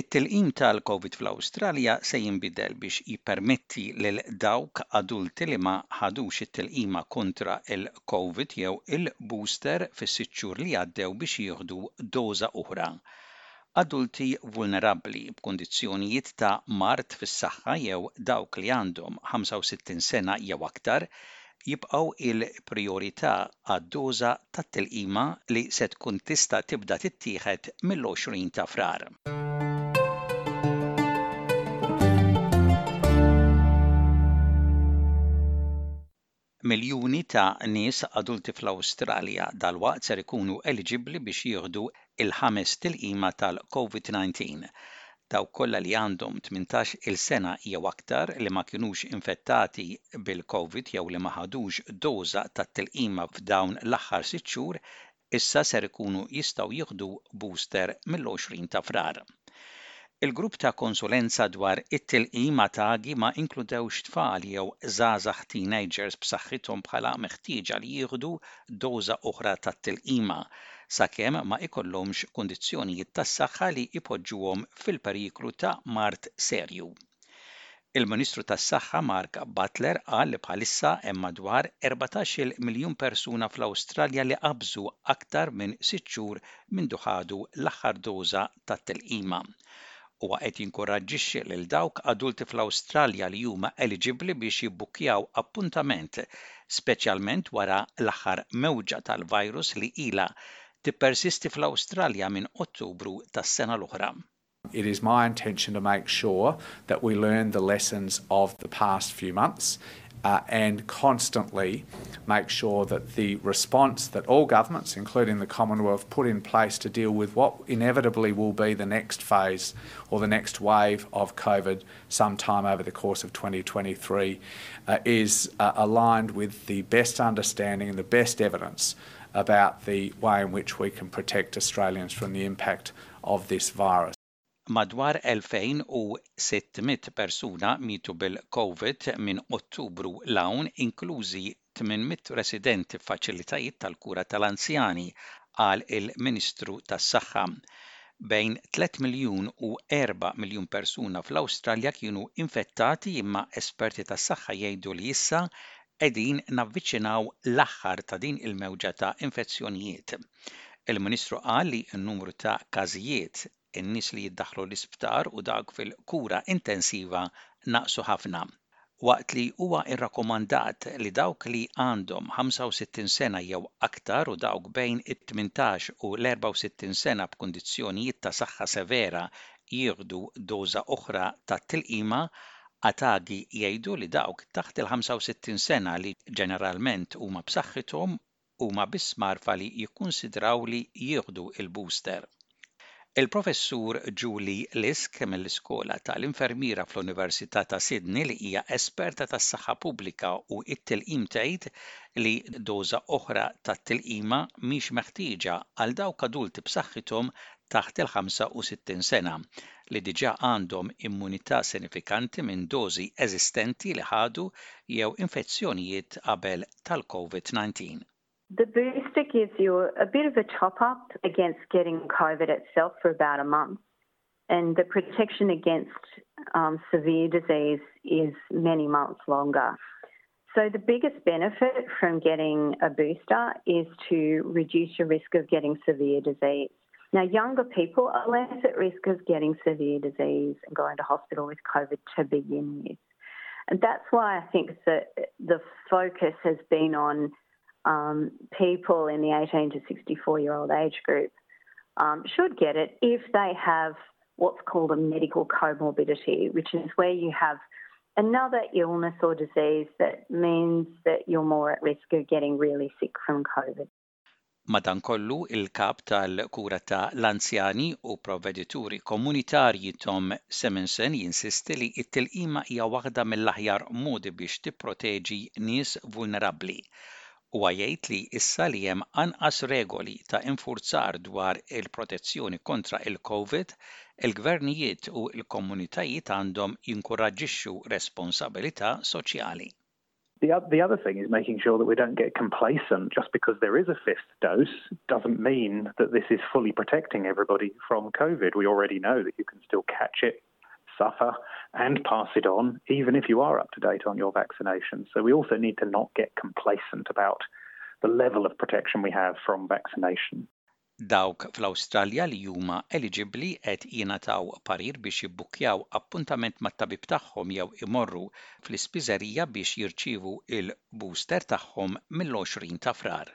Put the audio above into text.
It-tilqim tal-Covid fl-Awstralja se jinbidel biex jippermetti lil dawk adulti li ma ħadux it-tilqima kontra l-Covid jew il-booster fis-sitt xhur li għaddew biex jieħdu doża oħra Adulti vulnerabbli b'kundizzjonijiet ta' mard fis-saħħa jew dawk li għandhom 65 sena jew aktar jibqgħu l-prijorità għad-doża tat-tilqima li se tkun tista' tibda tittieħed mill-20 ta' Frar. miljuni ta' nies adulti fl-Awstralja dalwaqt ser ikunu eliġibbli biex jieħdu l-ħames tilqima tal-COVID-19. Dawk kollha li għandhom tmintax-il sena jew aktar li ma kinux infettati bil-Covid jew li ma ħadux doża tat-tilqima f'dawn l-aħħar sitt xhur Issa ser ikunu jistgħu jieħdu booster mill-20 ta' Frar. Il-grupp ta' konsulenza dwar it-tilqim għat-agi ma inkludewx tfal jew żgħażagħ teenagers b'saħħithom bħala meħtieġa li jieħdu doża oħra tat-tilqima, sakemm ma ikollhomx kundizzjonijiet tas-saħħa li jpoġġuhom fil-periklu ta' mard serju. Il-Ministru tas-Saħħa Mark Butler qal li bħalissa hemm madwar 14-il miljun persuna fl-Awstralja li qabżu aktar minn sitt xhur mindu ħadu l-aħħar doża tat-tilqima. Huwa qed jinkuraġġixxi lil dawk adulti fl-Awstralja li huma eliġibbli biex jibbukkjaw appuntament speċjalment wara l-aħħar mewġa tal-virus li ilha tippersisti fl-Awstralja minn Ottubru tas-sena l-oħra. It is my intention to make sure that we learn the lessons of the past few months uh, and constantly make sure that the response that all governments, including the Commonwealth, put in place to deal with what inevitably will be the next phase or the next wave of COVID sometime over the course of 2023 uh, is uh, aligned with the best understanding and the best evidence about the way in which we can protect Australians from the impact of this virus. Madwar 2,600 persuna mietu bil-Covid minn Ottubru 'l hawn, inklużi 800 residenti f'faċilitajiet tal-kura tal-anzjani, qal il-Ministru tas-Saħħa. Bejn tliet miljun u erba' miljun persuna fl-Awstralja kienu infettati imma esperti tas-saħħa jgħidu li issa qegħdin navviċinaw l-aħħar ta' din il-mewġa ta' infezzjonijiet. Il-Ministru qal li n-numru ta' każijiet, in-nies li jiddaħħlu l-isptar u dawk fil-kura intensiva naqsu ħafna. Waqt li huwa rrakkomandat li dawk li għandhom 65 sena jew aktar u dawk bejn it-tmintax u l-64 sena b'kundizzjonijiet ta' saħħa severa jieħdu doża oħra tat-tilqima, Atagi jgħidu li dawk taħt il-65 sena li ġeneralment huma b'saħħithom huma biss mgħarrfa li jikkunsidraw li jieħdu l-booster. Il-Professur Julie Lisk mill-Iskola ta' l-Infermiera fl-Università ta' Sydney li hija esperta tas-saħħa pubblika u t-tilqim tgħid li doża oħra tat-tilqima mhix meħtieġa għal dawk adulti b'saħħithom taħt il-65 sena li diġà għandhom immunità sinifikanti minn dożi eżistenti li ħadu jew infezzjonijiet qabel tal-COVID-19. The booster gives you a bit of a top up against getting COVID itself for about a month. And the protection against um, severe disease is many months longer. So, the biggest benefit from getting a booster is to reduce your risk of getting severe disease. Now, younger people are less at risk of getting severe disease and going to hospital with COVID to begin with. And that's why I think that the focus has been on um, people in the 18 to 64 year old age group um, should get it if they have what's called a medical comorbidity, which is where you have another illness or disease that means that you're more at risk of getting really sick from COVID. Madankollu, il-Kap tal-Kura ta' l-Anzjani u Provvedituri Komunitarji Tom Simonsen jinsisti li t-tilqima hija waħda mill-aħjar modi biex tipproteġi nies vulnerabbli. Huwa jgħid li issa li hemm anqas regoli ta' infurzar dwar il-protezzjoni kontra il-Covid, il-gvernijiet u l-komunitajiet għandhom jinkuraġġixxu responsabilità soċjali. The, other thing is making sure that we don't get complacent. Just because there is a fifth dose doesn't mean that this is fully protecting everybody from COVID. We already know that you can still catch it, suffer, and pass it on, even if you are up to date on your vaccination. So we also need to not get complacent about the level of protection we have from vaccination. Dawk fl-Awstralja li huma eliġibbli qed jingħataw parir biex jibbukkjaw appuntament mat-tabib tagħhom jew imorru fl-ispiżerija biex jirċievu l-booster tagħhom mill-20 ta' Frar.